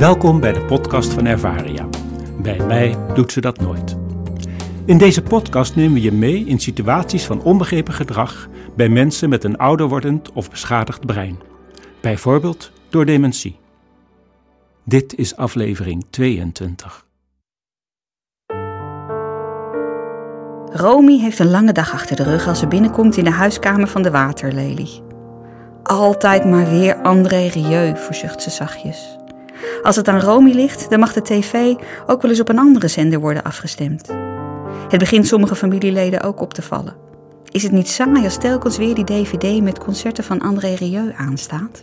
Welkom bij de podcast van Ervaria. Bij mij doet ze dat nooit. In deze podcast nemen we je mee in situaties van onbegrepen gedrag bij mensen met een ouder wordend of beschadigd brein. Bijvoorbeeld door dementie. Dit is aflevering 22. Romy heeft een lange dag achter de rug als ze binnenkomt in de huiskamer van de waterlelie. Altijd maar weer André Rieu, verzucht ze zachtjes. Als het aan Romy ligt, dan mag de tv ook wel eens op een andere zender worden afgestemd. Het begint sommige familieleden ook op te vallen. Is het niet saai als telkens weer die dvd met concerten van André Rieu aanstaat?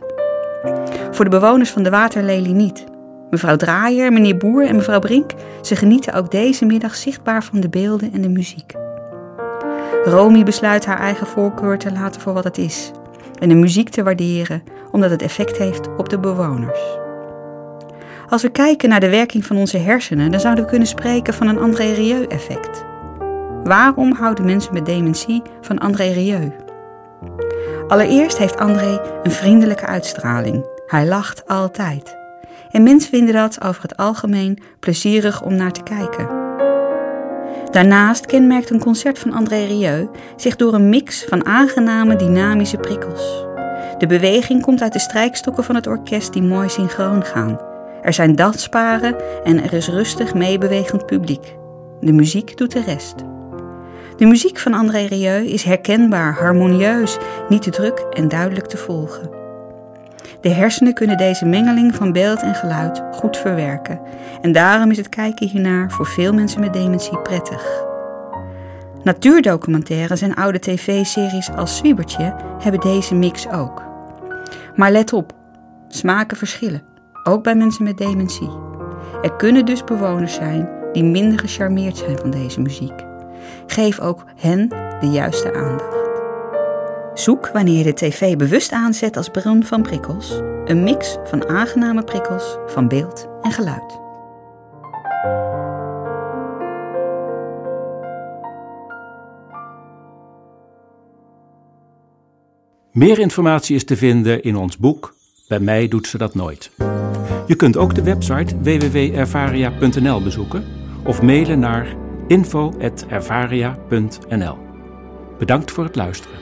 Voor de bewoners van de Waterlelie niet. Mevrouw Draaier, meneer Boer en mevrouw Brink, ze genieten ook deze middag zichtbaar van de beelden en de muziek. Romy besluit haar eigen voorkeur te laten voor wat het is en de muziek te waarderen omdat het effect heeft op de bewoners. Als we kijken naar de werking van onze hersenen, dan zouden we kunnen spreken van een André Rieu-effect. Waarom houden mensen met dementie van André Rieu? Allereerst heeft André een vriendelijke uitstraling. Hij lacht altijd. En mensen vinden dat over het algemeen plezierig om naar te kijken. Daarnaast kenmerkt een concert van André Rieu zich door een mix van aangename dynamische prikkels. De beweging komt uit de strijkstokken van het orkest die mooi synchroon gaan. Er zijn dansparen en er is rustig meebewegend publiek. De muziek doet de rest. De muziek van André Rieu is herkenbaar, harmonieus, niet te druk en duidelijk te volgen. De hersenen kunnen deze mengeling van beeld en geluid goed verwerken en daarom is het kijken hiernaar voor veel mensen met dementie prettig. Natuurdocumentaires en oude tv-series als Zwiebertje hebben deze mix ook. Maar let op, smaken verschillen, ook bij mensen met dementie. Er kunnen dus bewoners zijn die minder gecharmeerd zijn van deze muziek. Geef ook hen de juiste aandacht. Zoek wanneer je de tv bewust aanzet als bron van prikkels, een mix van aangename prikkels van beeld en geluid. Meer informatie is te vinden in ons boek Bij mij doet ze dat nooit. Je kunt ook de website www.ervaria.nl bezoeken of mailen naar info.ervaria.nl. Bedankt voor het luisteren.